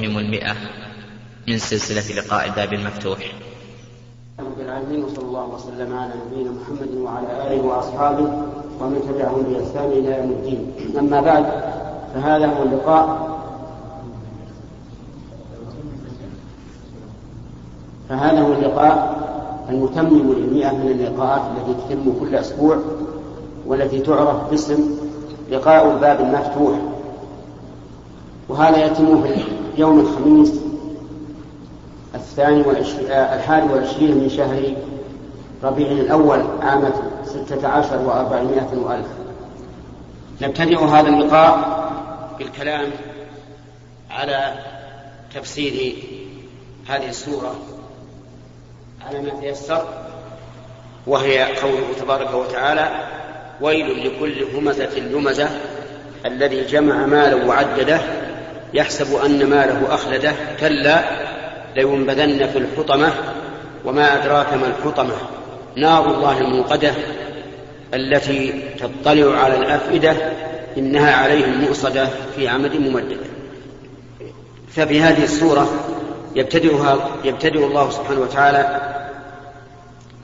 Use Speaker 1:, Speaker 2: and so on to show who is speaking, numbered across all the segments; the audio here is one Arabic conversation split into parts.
Speaker 1: المئة من سلسلة لقاء الباب المفتوح.
Speaker 2: رب العالمين وصلى الله وسلم على نبينا محمد وعلى آله وأصحابه ومن تبعهم بإحسان إلى يوم الدين. أما بعد فهذا هو اللقاء. فهذا هو اللقاء المتمم للمئة من اللقاءات التي تتم كل أسبوع والتي تعرف باسم لقاء الباب المفتوح. وهذا يتم في يوم الخميس الثاني والعشرين الحادي والعشرين من شهر ربيع الأول عام ستة عشر وأربعمائة وألف. نبتدئ هذا اللقاء بالكلام على تفسير هذه السورة على ما تيسر وهي قوله تبارك وتعالى ويل لكل همزة لمزة الذي جمع مالا وعدده يحسب أن ماله أخلده كلا لينبذن في الحطمة وما أدراك ما الحطمة. نار الله الموقدة التي تطلع على الأفئدة إنها عليهم مؤصدة في عمد ممددة ففي هذه السورة يبتدئها يبتدئ الله سبحانه وتعالى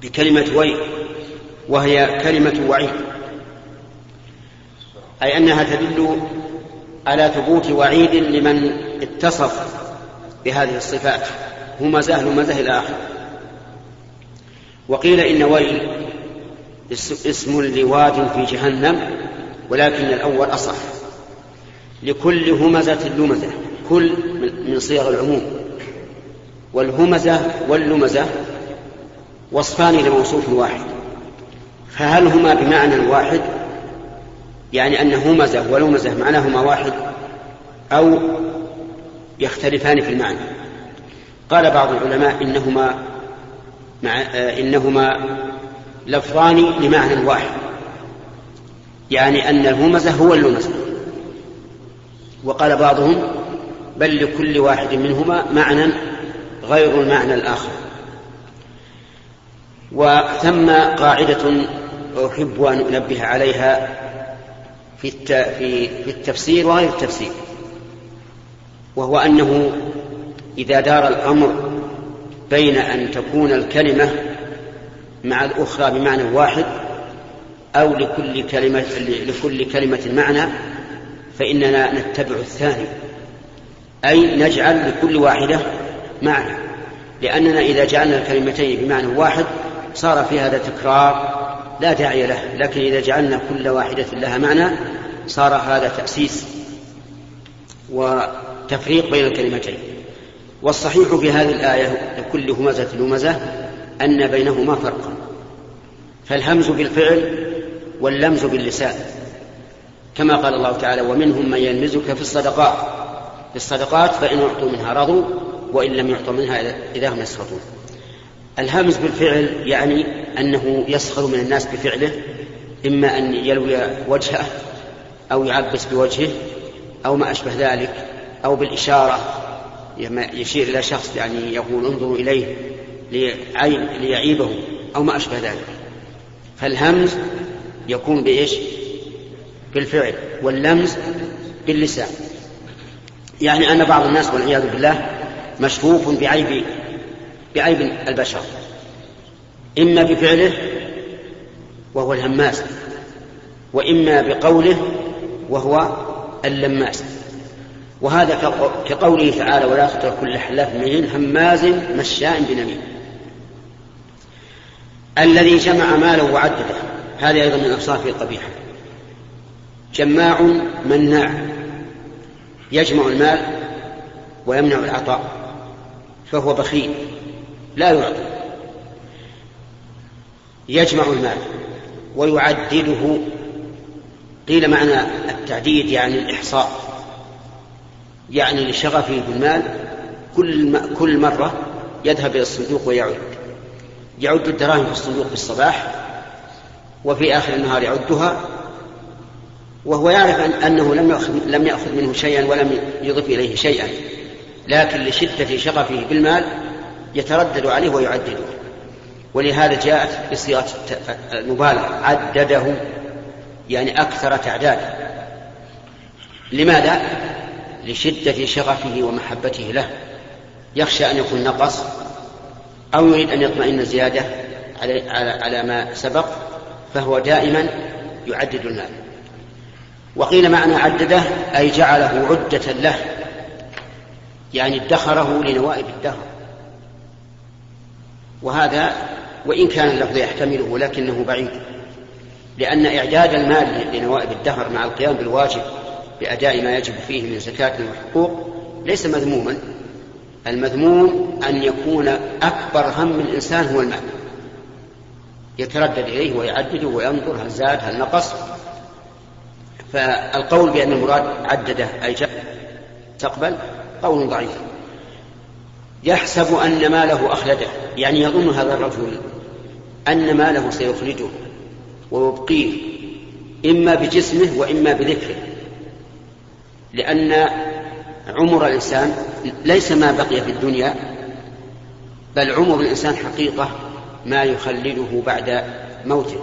Speaker 2: بكلمة ويل وهي كلمة وعيد. أي أنها تدل على ثبوت وعيد لمن اتصف بهذه الصفات؟ همزة همزة إلى آخره وقيل إن ويل اسم لواد في جهنم ولكن الأول أصح. لكل همزة لمزة كل من صيغ العموم. والهمزة واللمزة وصفان لموصوف واحد. فهل هما بمعنى واحد؟ يعني أن همزة ولمزة معناهما واحد أو يختلفان في المعنى. قال بعض العلماء إنهما مع إنهما لفظان لمعنى واحد. يعني أن الهمزة هو اللمزة وقال بعضهم بل لكل واحد منهما معنى غير المعنى الآخر. وثم قاعدة أحب أن أنبه عليها في في التفسير وغير التفسير. وهو أنه إذا دار الأمر بين أن تكون الكلمة مع الأخرى بمعنى واحد أو لكل كلمة لكل كلمة معنى فإننا نتبع الثاني. أي نجعل لكل واحدة معنى. لأننا إذا جعلنا الكلمتين بمعنى واحد صار في هذا تكرار لا داعي له لكن إذا جعلنا كل واحدة لها معنى صار هذا تأسيس وتفريق بين الكلمتين. والصحيح في هذه الآية لكل همزة لمزة أن بينهما فرقا. فالهمز بالفعل واللمز باللسان. كما قال الله تعالى ومنهم من يلمزك في الصدقات. في الصدقات فإن أعطوا منها رضوا وإن لم يعطوا منها إذا هم يسخطون. الهمز بالفعل يعني أنه يسخر من الناس بفعله إما أن يلوي وجهه أو يعبس بوجهه أو ما أشبه ذلك أو بالإشارة يشير إلى شخص يعني يقول انظروا إليه ليعيبه أو ما أشبه ذلك. فالهمز يكون بإيش؟ بالفعل واللمز باللسان. يعني أن بعض الناس والعياذ بالله مشفوف بعيب بعيب البشر. إما بفعله وهو الهماس وإما بقوله وهو اللماس. وهذا كقوله تعالى ولا تطع كل حلاف مهين هماز مشاء بنميم. الذي جمع ماله وعدده هذه أيضا من أوصافه القبيحة. جماع مناع يجمع المال ويمنع العطاء فهو بخيل. لا يعطي. يجمع المال ويعدده. قيل معنى التعديد يعني الإحصاء. يعني لشغفه بالمال كل كل مرة يذهب إلى الصندوق ويعد. يعد الدراهم في الصندوق في الصباح وفي آخر النهار يعدها. وهو يعرف أنه لم يأخذ, لم يأخذ منه شيئا ولم يضف إليه شيئا. لكن لشدة شغفه بالمال يتردد عليه ويعدده ولهذا جاءت بصيغة المبالغة عدده يعني أكثر تعداد لماذا؟ لشدة شغفه ومحبته له. يخشى أن يكون نقص أو يريد أن يطمئن زيادة على, على, على ما سبق فهو دائما يعدد المال. وقيل معنى عدده أي جعله عدة له. يعني ادخره لنوائب الدهر. وهذا وإن كان اللفظ يحتمله لكنه بعيد. لأن إعداد المال لنوائب الدهر مع القيام بالواجب بأداء ما يجب فيه من زكاة وحقوق ليس مذموما. المذموم أن يكون أكبر هم الإنسان هو المال. يتردد إليه ويعدده وينظر هل زاد هل نقص. فالقول بأن المراد عدده أي جاء تقبل قول ضعيف. يحسب أن ماله أخلده يعني يظن هذا الرجل أن ماله سيخلده ويبقيه إما بجسمه وإما بذكره. لأن عمر الإنسان ليس ما بقي في الدنيا بل عمر الإنسان حقيقة ما يخلده بعد موته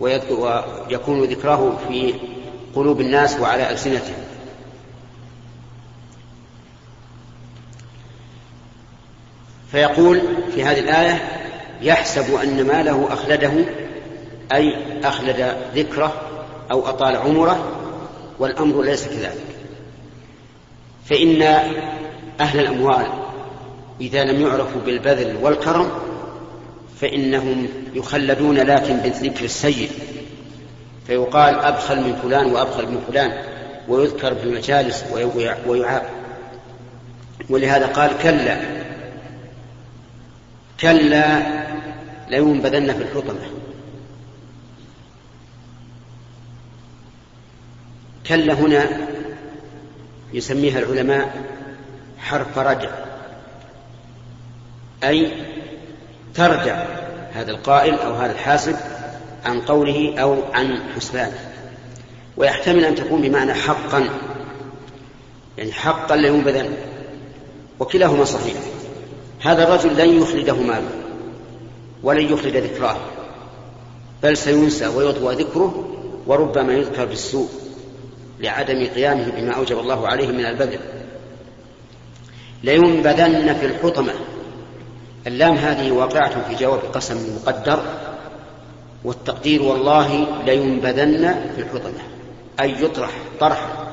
Speaker 2: ويكون ذكراه في قلوب الناس وعلى ألسنتهم. فيقول في هذه الآية يحسب أن ماله أخلده أي أخلد ذكره أو أطال عمره والأمر ليس كذلك. فإن أهل الأموال إذا لم يعرفوا بالبذل والكرم فإنهم يخلدون لكن بالذكر السيء. فيقال أبخل من فلان وأبخل من فلان ويذكر في المجالس ويعاب ولهذا قال كلا. كلا لينبذن في الحطمة. كلا هنا يسميها العلماء حرف رجع أي ترجع هذا القائل أو هذا الحاسب عن قوله أو عن حسبانه ويحتمل أن تكون بمعنى حقا يعني حقا لينبذن وكلاهما صحيح. هذا الرجل لن يخلده ماله ولن يخلد ذكراه بل سينسى ويطوى ذكره وربما يذكر بالسوء لعدم قيامه بما أوجب الله عليه من البذل. لينبذن في الحطمة. اللام هذه واقعة في جواب قسم مقدر والتقدير والله لينبذن في الحطمة أي يطرح طرحا.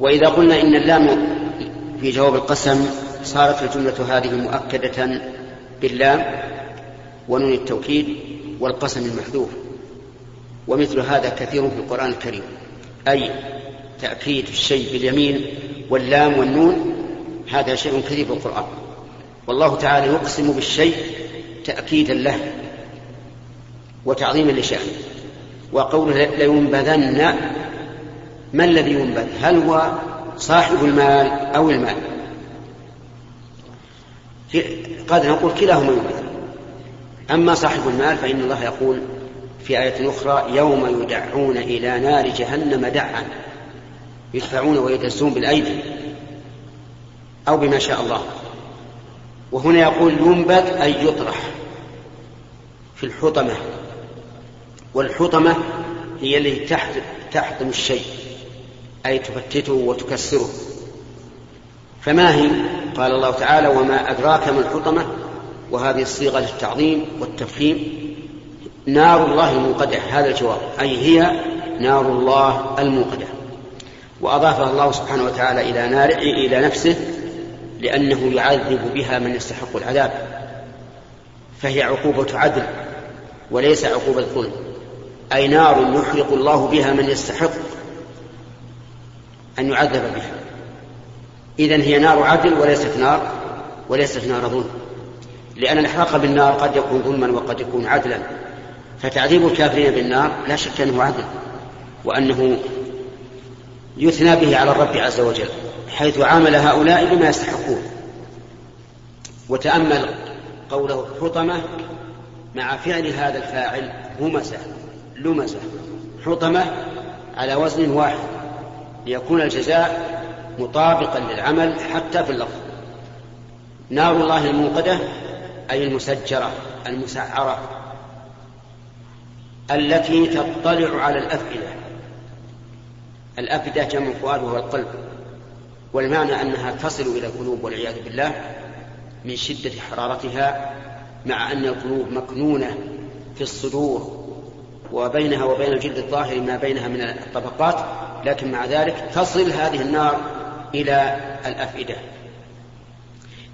Speaker 2: وإذا قلنا إن اللام في جواب القسم صارت الجملة هذه مؤكدة باللام ونون التوكيد والقسم المحذوف ومثل هذا كثير في القرآن الكريم أي تأكيد الشيء باليمين واللام والنون هذا شيء كثير في القرآن. والله تعالى يقسم بالشيء تأكيدا له وتعظيما لشأنه وقوله لينبذن ما الذي ينبذ؟ هل هو صاحب المال أو المال. قد نقول كلاهما ينبذ أما صاحب المال فإن الله يقول في آية أخرى يوم يدعون إلى نار جهنم دعا. يدفعون ويدسون بالأيدي. أو بما شاء الله. وهنا يقول ينبذ أي يطرح في الحطمة. والحطمة هي التي تحطم الشيء. أي تفتته وتكسره. فما هي؟ قال الله تعالى وما أدراك ما الحطمة؟ وهذه الصيغة للتعظيم والتفخيم. نار الله الموقدة هذا الجواب. أي هي نار الله الموقدة وأضافها الله سبحانه وتعالى إلى نار إلى نفسه لأنه يعذب بها من يستحق العذاب. فهي عقوبة عدل وليس عقوبة ظلم. أي نار يحرق الله بها من يستحق أن يعذب بها. إذن هي نار عدل وليست نار وليست نار ظلم. لأن الإحراق بالنار قد يكون ظلما وقد يكون عدلا. فتعذيب الكافرين بالنار لا شك أنه عدل وأنه يثنى به على الرب عز وجل حيث عامل هؤلاء بما يستحقون. وتأمل قوله حطمة مع فعل هذا الفاعل همزة لمزة حطمة على وزن واحد. ليكون الجزاء مطابقا للعمل حتى في اللفظ. نار الله الموقدة أي المسجرة المسعرة التي تطلع على الأفئدة. الأفئدة جمع فؤاد وهو القلب والمعنى أنها تصل إلى القلوب والعياذ بالله من شدة حرارتها مع أن القلوب مكنونة في الصدور وبينها وبين الجلد الظاهر ما بينها من الطبقات لكن مع ذلك تصل هذه النار إلى الأفئدة.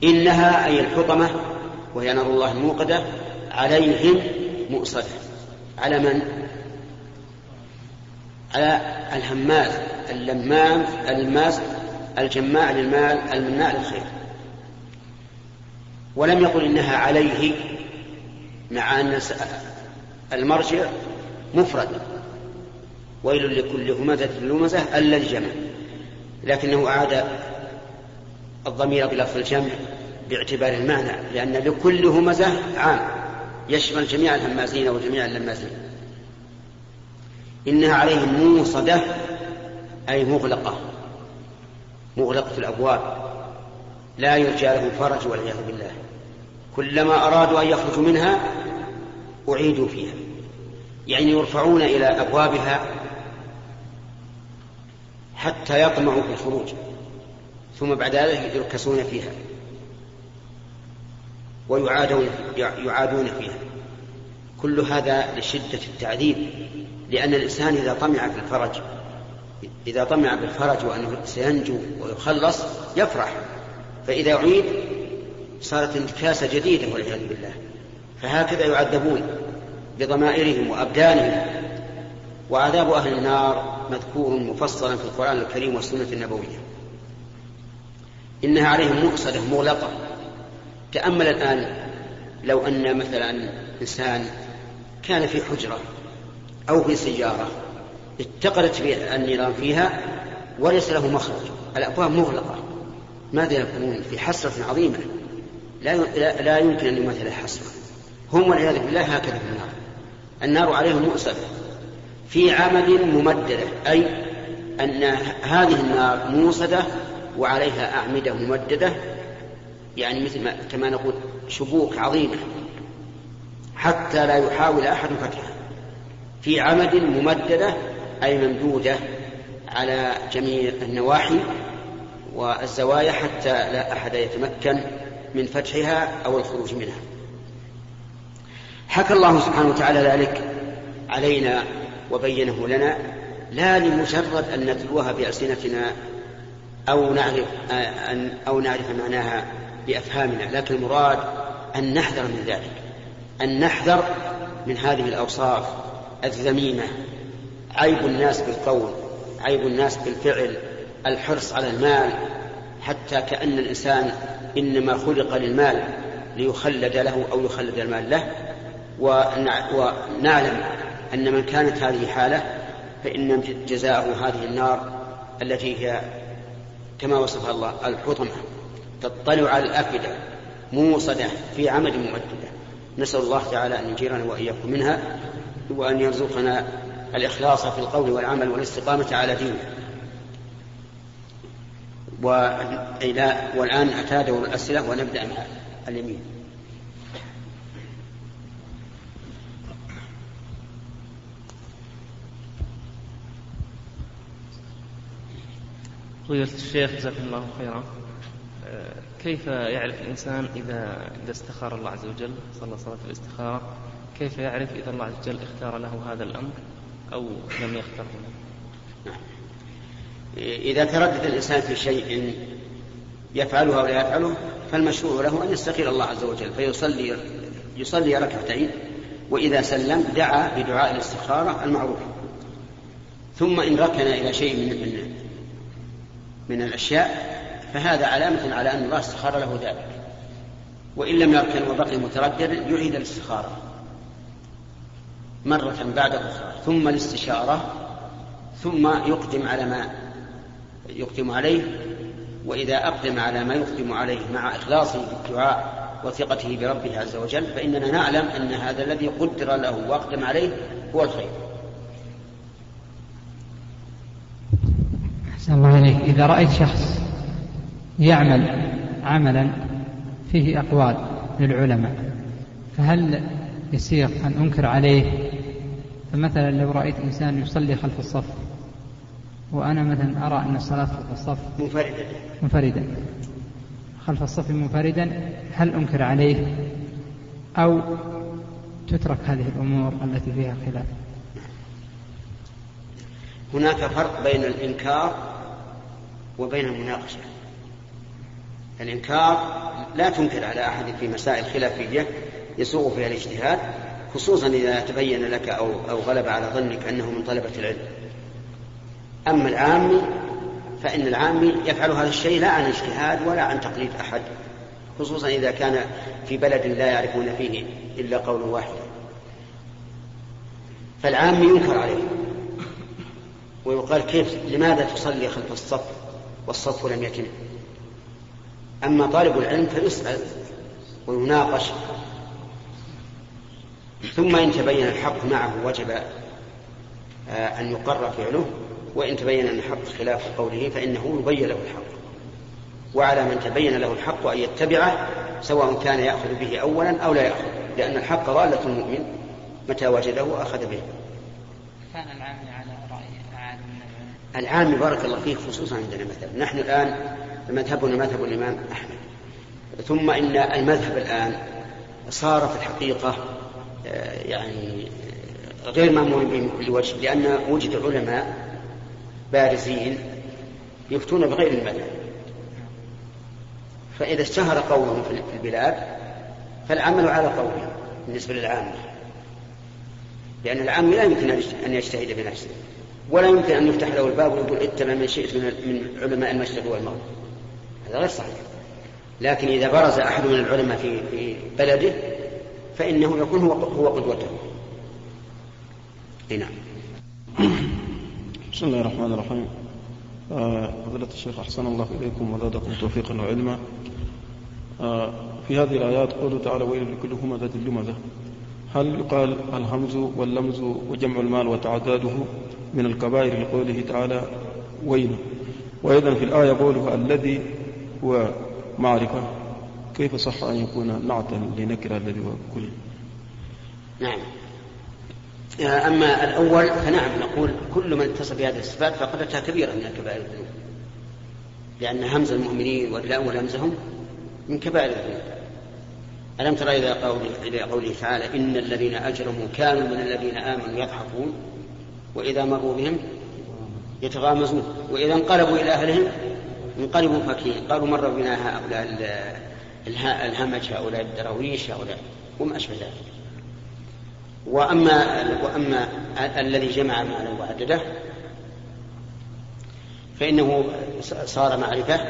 Speaker 2: إنها أي الحطمة وهي نار الله الموقدة عليهم مؤصدة. على من؟ على الهماز اللمام الماس الجماع للمال المناء للخير. ولم يقل إنها عليه مع أن المرجع مفرد. ويل لكل همزة لمزة الذي جمع لكنه أعاد الضمير بلفظ الجمع باعتبار المعنى لأن لكل همزة عام. يشمل جميع الهمازين وجميع اللمازين. إنها عليهم موصدة أي مغلقة. مغلقة الأبواب. لا يرجى لهم فرج والعياذ بالله. كلما أرادوا أن يخرجوا منها أعيدوا فيها. يعني يرفعون إلى أبوابها حتى يطمعوا في الخروج. ثم بعد ذلك يركسون فيها. ويعادون يعادون فيها. كل هذا لشدة التعذيب. لأن الإنسان إذا طمع في الفرج إذا طمع بالفرج وأنه سينجو ويخلص يفرح. فإذا أعيد صارت انتكاسة جديدة والعياذ بالله. فهكذا يعذبون بضمائرهم وأبدانهم. وعذاب أهل النار مذكور مفصلا في القرآن الكريم والسنة النبوية. إنها عليهم مؤصدة مغلقة. تأمل الآن لو أن مثلا إنسان كان في حجرة أو في سيارة اتقلت النيران فيها وليس له مخرج. الأبواب مغلقة. ماذا يكونون؟ في حسرة عظيمة. لا لا يمكن أن يمثل الحسرة. هم والعياذ بالله هكذا في النار. النار عليهم مؤسدة في عمد ممددة أي أن هذه النار موصدة وعليها أعمدة ممددة يعني مثل ما كما نقول شبوك عظيمة حتى لا يحاول أحد فتحها. في عمد ممددة أي ممدودة على جميع النواحي والزوايا حتى لا أحد يتمكن من فتحها أو الخروج منها. حكى الله سبحانه وتعالى ذلك علينا وبينه لنا لا لمجرد أن نتلوها بألسنتنا أو نعرف أو نعرف معناها بأفهامنا لكن المراد أن نحذر من ذلك أن نحذر من هذه الأوصاف الذميمة عيب الناس بالقول عيب الناس بالفعل الحرص على المال حتى كأن الإنسان إنما خلق للمال ليخلد له أو يخلد المال له ونعلم أن من كانت هذه حالة فإن جزاءه هذه النار التي هي كما وصفها الله الحطمة تطلع على الأفئدة موصدة في عمد ممددة نسأل الله تعالى أن يجيرنا وإياكم منها وأن يرزقنا الإخلاص في القول والعمل والاستقامة على دينه. والآن أتى دور الأسئلة ونبدأ مع اليمين.
Speaker 3: فضيلة الشيخ جزاكم الله خيرا. آه، كيف يعرف الإنسان إذا إذا استخار الله عز وجل صلى صلاة الاستخارة؟ كيف يعرف إذا الله عز وجل اختار له هذا الأمر أو لم يختره له؟
Speaker 2: إذا تردد الإنسان في شيء يفعله أو لا يفعله فالمشروع له أن يستخير الله عز وجل فيصلي يصلي ركعتين وإذا سلم دعا بدعاء الاستخارة المعروف. ثم إن ركن إلى شيء من من, الأشياء فهذا علامة على أن الله استخار له ذلك. وإن لم يركن وبقي مترددا يعيد الاستخارة. مرة بعد أخرى ثم الاستشارة ثم يقدم على ما يقدم عليه. وإذا أقدم على ما يقدم عليه مع إخلاصه بالدعاء وثقته بربه عز وجل فإننا نعلم أن هذا الذي قدر له وأقدم عليه هو الخير.
Speaker 4: أحسن الله إليك إذا رأيت شخص يعمل عملا فيه أقوال للعلماء فهل يسير أن أنكر عليه؟ فمثلا لو رأيت إنسان يصلي خلف الصف وأنا مثلا أرى أن الصلاة خلف الصف
Speaker 2: منفردا
Speaker 4: منفردا خلف الصف منفردا هل أنكر عليه؟ أو تترك هذه الأمور التي فيها خلاف؟
Speaker 2: هناك فرق بين الإنكار وبين المناقشة. الإنكار لا تنكر على أحد في مسائل خلافية يسوغ فيها الاجتهاد خصوصا إذا تبين لك أو, أو غلب على ظنك أنه من طلبة العلم. أما العامي فإن العامي يفعل هذا الشيء لا عن اجتهاد ولا عن تقليد أحد خصوصا إذا كان في بلد لا يعرفون فيه إلا قول واحد. فالعامي ينكر عليه ويقال كيف لماذا تصلي خلف الصف؟ والصف لم يتم. أما طالب العلم فيسأل ويناقش. ثم إن تبين الحق معه وجب آه، أن يقر فعله وإن تبين أن الحق خلاف قوله فإنه يبين له الحق. وعلى من تبين له الحق أن يتبعه سواء كان يأخذ به أولا أو لا يأخذ. لأن الحق ضالة المؤمن متى وجده أخذ به.
Speaker 4: كان عالم
Speaker 2: العامي بارك الله فيه خصوصا عندنا مثلا نحن الآن مذهبنا مذهب الإمام أحمد. ثم إن المذهب الآن صار في الحقيقة آه، يعني غير مأمور به من كل وجه لأن وجد علماء بارزين يفتون بغير المذهب. فإذا اشتهر قولهم في البلاد فالعمل على قولهم بالنسبة للعامة. لأن العام لا يمكن أن يجتهد بنفسه. ولا يمكن أن يفتح له الباب ويقول اتبع من شئت من علماء المشرق والمغرب هذا غير صحيح لكن إذا برز أحد من العلماء في في بلده فإنه يكون هو هو قدوته. نعم.
Speaker 5: بسم الله الرحمن الرحيم. آه، فضيلة الشيخ أحسن الله إليكم وزادكم توفيقا وعلما. آه، في هذه الآيات قوله تعالى ويل لكل همزة لمزة. هل يقال الهمز واللمز وجمع المال وتعداده من الكبائر لقوله تعالى ويل؟ وأيضا في الآية قوله الذي هو معرفة. كيف صح أن يكون نعتا لنكرة الذي هو كل؟
Speaker 2: نعم. أما الأول فنعم نقول كل من اتصل بهذه الصفات فقد أتى كبيرا من كبائر الذنوب. لأن همز المؤمنين ولمزهم من كبائر الذنوب. ألم ترى إلى قوله, قوله تعالى إن الذين أجرموا كانوا من الذين آمنوا يضحكون وإذا مروا بهم يتغامزون وإذا انقلبوا إلى أهلهم انقلبوا فكين قالوا مر بنا هؤلاء الهمج هؤلاء الدراويش هؤلاء وما أشبه ذلك. وأما وأما الذي جمع مالا وعدده فإنه صار معرفة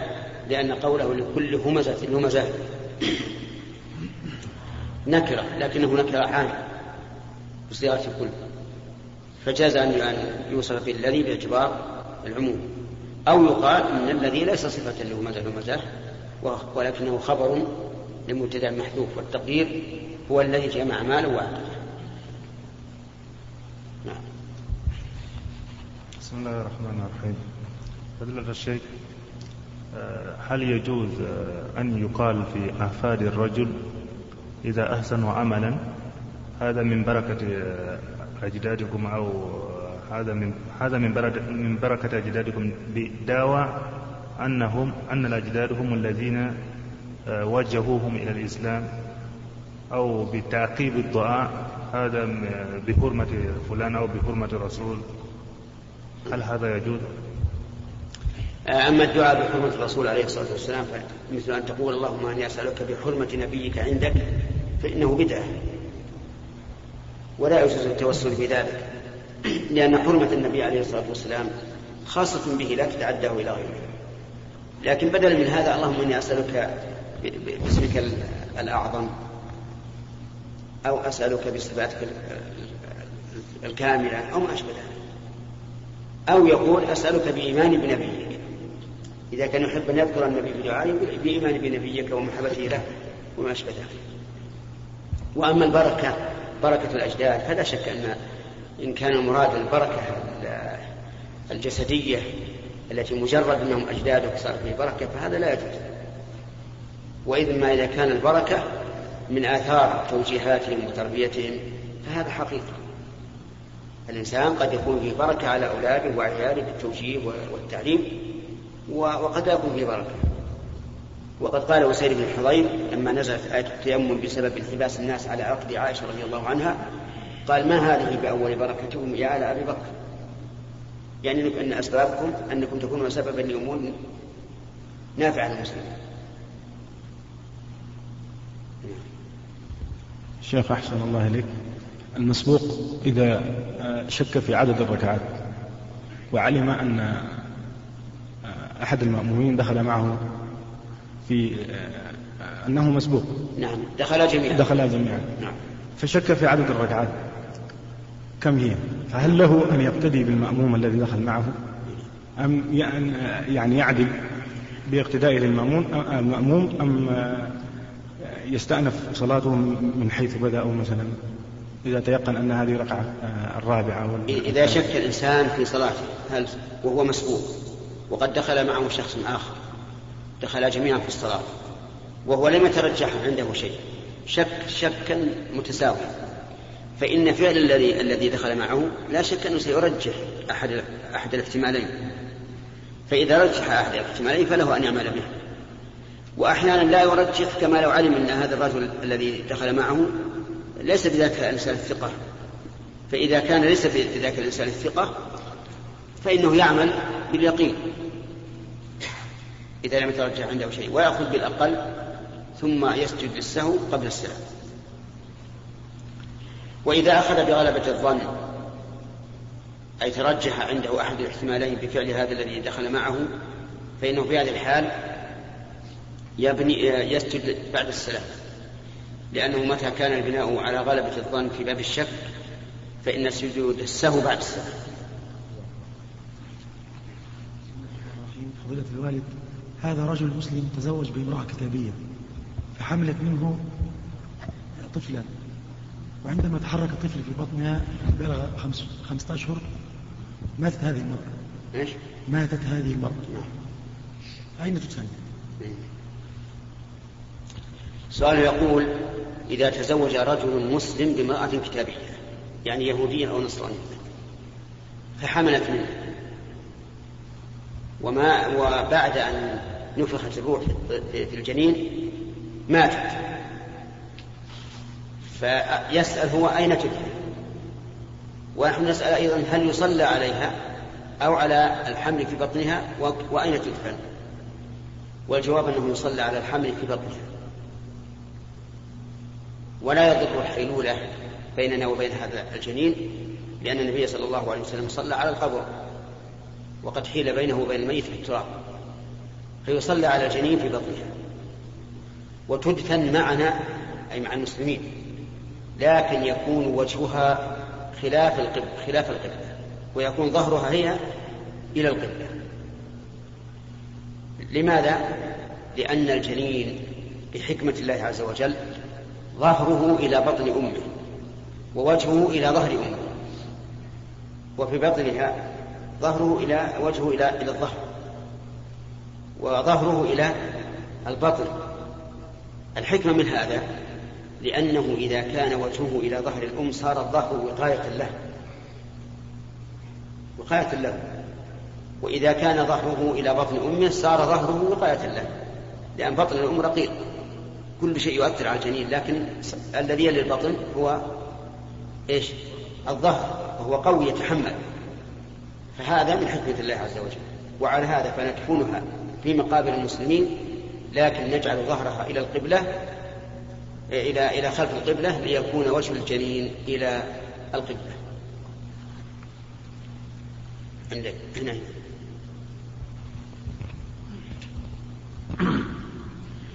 Speaker 2: لأن قوله لكل همزة همزة نكرة لكنه نكرة عامة بصيغة الكل. فجاز أن يوصف بالذي باعتبار العموم. أو يقال إن الذي ليس صفة لهمزة همزة ولكنه خبر لمبتدأ محذوف والتقدير هو الذي جمع مالا وعدده
Speaker 6: نعم. بسم الله الرحمن الرحيم. فضيلة الشيخ آه، هل يجوز آه، أن يقال في أحفاد الرجل إذا أحسنوا عملا. هذا من بركة أجدادكم أو هذا من هذا من من بركة أجدادكم بدعوى أنهم أن الأجداد هم الذين وجهوهم إلى الإسلام أو بتعقيب الدعاء. هذا بحرمة فلان أو بحرمة الرسول هل هذا يجوز؟
Speaker 2: أما الدعاء بحرمة الرسول عليه الصلاة والسلام فمثل أن تقول اللهم أني أسألك بحرمة نبيك عندك فإنه بدعة. ولا يجوز التوسل بذلك لأن حرمة النبي عليه الصلاة والسلام خاصة به لا تتعداه إلى غيره. لكن بدلا من هذا اللهم إني أسألك باسمك الأعظم أو أسألك بصفاتك الكاملة أو ما أشبه ذلك. أو يقول أسألك بإيماني بنبيك. إذا كان يحب أن يذكر النبي بدعائه بإيمان بنبيك ومحبته له وما أشبه ذلك. وأما البركة بركة الأجداد فلا شك أن إن كان المراد البركة الجسدية التي مجرد أنهم أجدادك صار فيه بركة فهذا لا يجوز. وإذ ما إذا كان البركة من آثار توجيهاتهم وتربيتهم فهذا حقيقة. الإنسان قد يكون فيه بركة على أولاده وعياله بالتوجيه والتعليم وقد لا يكون فيه بركة. وقد قال وسيد بن حضير لما نزلت آية التيمم بسبب انحباس الناس على عقد عائشة رضي الله عنها قال ما هذه بأول بركتكم يا آل أبي بكر؟ يعني أن أسبابكم أنكم تكونون سببا لأمور نافعة للمسلمين.
Speaker 5: شيخ أحسن الله إليك. المسبوق إذا شك في عدد الركعات وعلم أن أحد المأمومين دخل معه في أنه مسبوق.
Speaker 2: نعم. دخل جميعا.
Speaker 5: دخل جميعا. نعم. فشك في عدد الركعات. كم هي؟ فهل له أن يقتدي بالمأموم الذي دخل معه؟ أم يعني يعدل باقتدائه للمأموم المأموم أم يستأنف صلاته من حيث بدأوا مثلا إذا تيقن أن هذه ركعة الرابعة
Speaker 2: إذا شك الإنسان في صلاته هل وهو مسبوق وقد دخل معه شخص آخر دخل جميعا في الصلاة وهو لم يترجح عنده شيء شك شكا متساويا. فإن فعل الذي الذي دخل معه لا شك أنه سيرجح أحد أحد الاحتمالين. فإذا رجح أحد الاحتمالين فله أن يعمل به. وأحيانا لا يرجح كما لو علم أن هذا الرجل الذي دخل معه ليس بذاك الإنسان الثقة. فإذا كان ليس بذاك الإنسان الثقة فإنه يعمل باليقين. إذا لم يترجح عنده شيء ويأخذ بالأقل ثم يسجد للسهو قبل السلام. وإذا أخذ بغلبة الظن أي ترجح عنده أحد الاحتمالين بفعل هذا الذي دخل معه فإنه في هذه الحال يبني يسجد بعد السلام. لأنه متى كان البناء على غلبة الظن في باب الشك فإن سجود السهو بعد السلام.
Speaker 7: فضيلة الوالد هذا رجل مسلم تزوج بامرأة كتابية فحملت منه طفلا وعندما تحرك الطفل في بطنها بلغ خمسة أشهر ماتت هذه المرأة.
Speaker 2: إيش؟
Speaker 7: ماتت هذه المرأة. أين تدفن؟
Speaker 2: سؤال يقول إذا تزوج رجل مسلم بامرأة كتابية يعني يهودية أو نصرانية فحملت منه. وما وبعد أن نفخت الروح في الجنين ماتت. فيسأل هو أين تدفن ونحن نسأل أيضا هل يصلى عليها أو على الحمل في بطنها؟ وأين تدفن؟ والجواب أنه يصلى على الحمل في بطنها. ولا يضر الحيلولة بيننا وبين هذا الجنين لأن النبي صلى الله عليه وسلم صلى على القبر. وقد حيل بينه وبين الميت بالتراب فيصلى على الجنين في بطنها. وتدفن معنا أي مع المسلمين. لكن يكون وجهها خلاف القبلة خلاف القبلة ويكون ظهرها هي إلى القبلة. لماذا؟ لأن الجنين بحكمة الله عز وجل ظهره إلى بطن أمه ووجهه إلى ظهر أمه. وفي بطنها ظهره إلى وجهه إلى إلى الظهر وظهره إلى البطن. الحكمة من هذا لأنه إذا كان وجهه إلى ظهر الأم صار الظهر وقاية له وقاية له. وإذا كان ظهره إلى بطن أمه صار ظهره وقاية له لأن بطن الأم رقيق. كل شيء يؤثر على الجنين لكن الذي يلي البطن هو إيش؟ الظهر وهو قوي يتحمل. فهذا من حكمة الله عز وجل وعلى هذا فندفنها في مقابر المسلمين لكن نجعل ظهرها إلى القبلة إلى إلى خلف القبلة ليكون وجه الجنين إلى القبلة. عندك هنا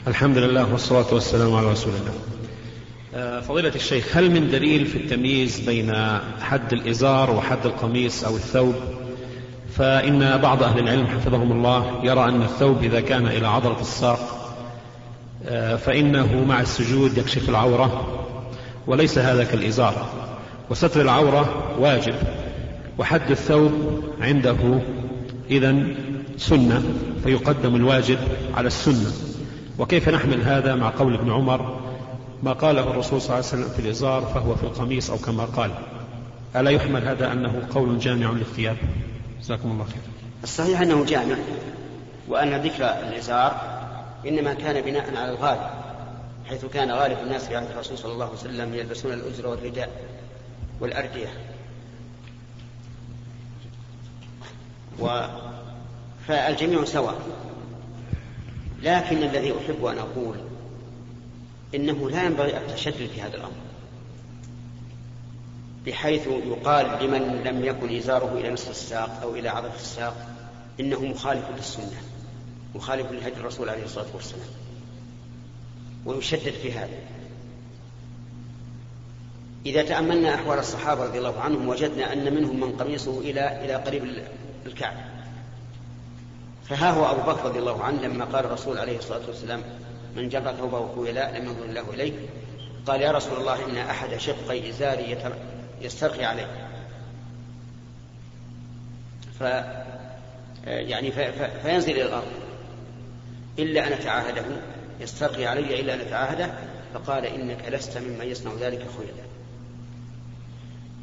Speaker 8: الحمد لله والصلاة والسلام على رسول الله. آه، فضيلة الشيخ هل من دليل في التمييز بين حد الإزار وحد القميص أو الثوب؟ فإن بعض أهل العلم حفظهم الله يرى أن الثوب إذا كان إلى عضلة الساق آه، فإنه مع السجود يكشف العورة وليس هذا كالإزار وستر العورة واجب وحد الثوب عنده إذا سنة فيقدم الواجب على السنة. وكيف نحمل هذا مع قول ابن عمر؟ ما قاله الرسول صلى الله عليه وسلم في الإزار فهو في القميص أو كما قال. ألا يحمل هذا أنه قول جامع للثياب جزاكم الله خير
Speaker 2: الصحيح أنه جامع وأن ذكر الإزار إنما كان بناء على الغالب حيث كان غالب الناس في عهد الرسول صلى الله عليه وسلم يلبسون الأزر والرداء والأردية. و فالجميع سواء لكن الذي أحب أن أقول إنه لا ينبغي التشدد في هذا الأمر. بحيث يقال لمن لم يكن إزاره إلى نصف الساق أو إلى عضلة الساق إنه مخالف للسنة مخالف لهدي الرسول عليه الصلاة والسلام. ويشدد في هذا. إذا تأملنا أحوال الصحابة رضي الله عنهم وجدنا أن منهم من قميصه إلى إلى قريب الكعب فها هو أبو بكر رضي الله عنه لما قال الرسول عليه الصلاة والسلام من جر ثوبه خويلاء لم ينظر الله إليه. قال يا رسول الله إن أحد شقي إزاري يسترخي عليه. ف يعني فينزل إلى الأرض. إلا أن أتعاهده. يسترخي علي إلا أن أتعاهده. فقال إنك لست ممن يصنع ذلك خيلاء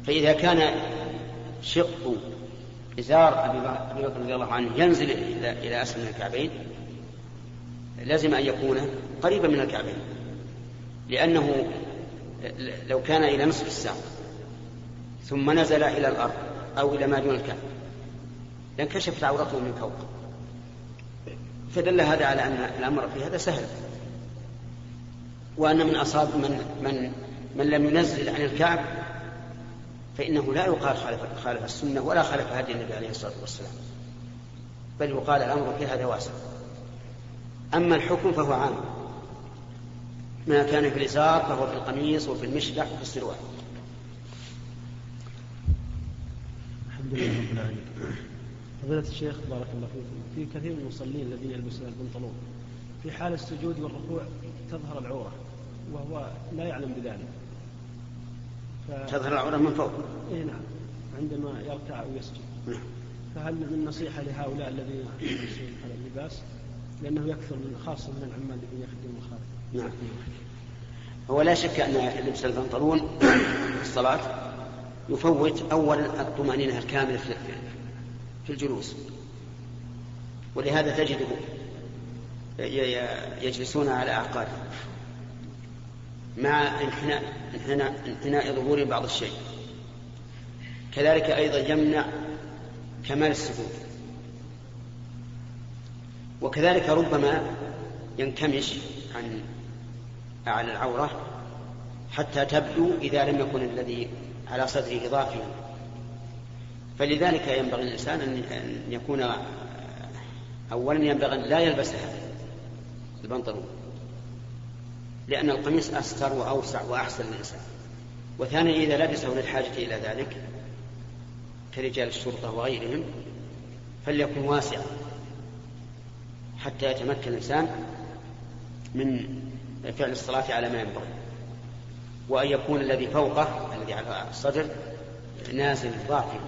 Speaker 2: فإذا كان شق إزار أبي بكر رضي الله عنه ينزل إلى أسفل من الكعبين لازم أن يكون قريبا من الكعبين. لأنه لو كان إلى نصف الساق. ثم نزل إلى الأرض أو إلى ما دون الكعب لانكشفت عورته من فوق. فدل هذا على أن الأمر في هذا سهل. وأن من أصاب من من من لم ينزل عن الكعب فإنه لا يقال خالف خالف السنة ولا خالف هدي النبي عليه الصلاة والسلام. بل يقال الأمر في هذا واسع. أما الحكم فهو عام. ما كان في الإزار فهو في القميص وفي المشلح وفي السروال
Speaker 9: الحمد لله رب العالمين. فضيلة الشيخ بارك الله فيكم في كثير من المصلين الذين يلبسون البنطلون في حال السجود والركوع تظهر العورة وهو لا يعلم بذلك.
Speaker 2: ف... تظهر العورة من فوق.
Speaker 9: اي نعم عندما يركع أو يسجد.
Speaker 2: نعم.
Speaker 9: فهل من نصيحة لهؤلاء الذين يلبسون هذا اللباس؟ لأنه يكثر من خاصة من العمال الذين يخدمون الخارج
Speaker 2: نعم. هو لا شك أن لبس البنطلون في الصلاة يفوت أولا الطمأنينة الكاملة في الجلوس. ولهذا تجده يجلسون على أعقابهم مع انحناء انحناء, انحناء ظهور بعض الشيء. كذلك أيضا يمنع كمال السجود. وكذلك ربما ينكمش عن أعلى العورة حتى تبدو إذا لم يكن الذي على صدره إضافي فلذلك ينبغي الإنسان أن يكون أولا ينبغي أن لا يلبس هذا البنطلون لأن القميص أستر وأوسع وأحسن للإنسان وثانيا إذا لبسه للحاجة إلى ذلك كرجال الشرطة وغيرهم فليكن واسعا حتى يتمكن الإنسان من فعل الصلاة على ما ينبغي. وأن يكون الذي فوقه الذي على الصدر نازل ضعفا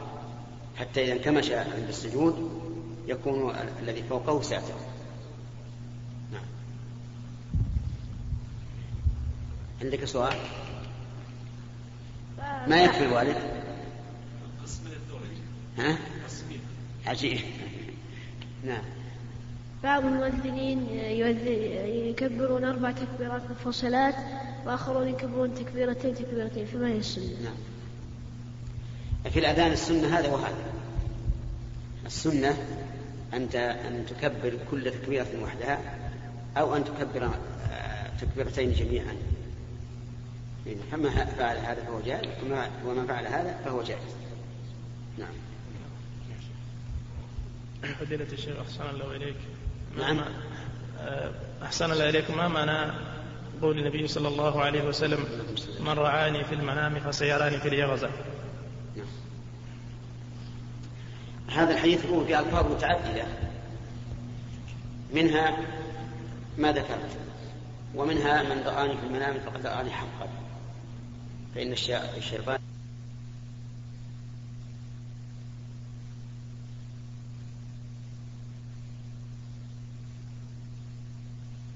Speaker 2: حتى إذا انكمش عند السجود يكون الذي فوقه ساتر. نعم. عندك سؤال؟ ما يكفي الوالد؟ ها؟ عجيب. نعم.
Speaker 10: بعض المؤذنين يكبرون أربع تكبيرات منفصلات وآخرون يكبرون تكبيرتين تكبيرتين فما هي السنة؟
Speaker 2: نعم. في الأذان السنة هذا وهذا. السنة أنت أن تكبر كل تكبيرة وحدها أو أن تكبر تكبيرتين جميعا. فما فعل هذا فهو جائز وما فعل هذا فهو جائز. نعم.
Speaker 11: فضيلة الشيخ أحسن الله إليك.
Speaker 2: نعم.
Speaker 11: أحسن الله إليكم ما معنى قول النبي صلى الله عليه وسلم من رعاني في المنام فسيراني في
Speaker 2: نعم. هذا الحديث هو في ألفاظ متعددة منها ما ذكرت ومنها من رآني في المنام فقد رآني حقا فإن الشيطان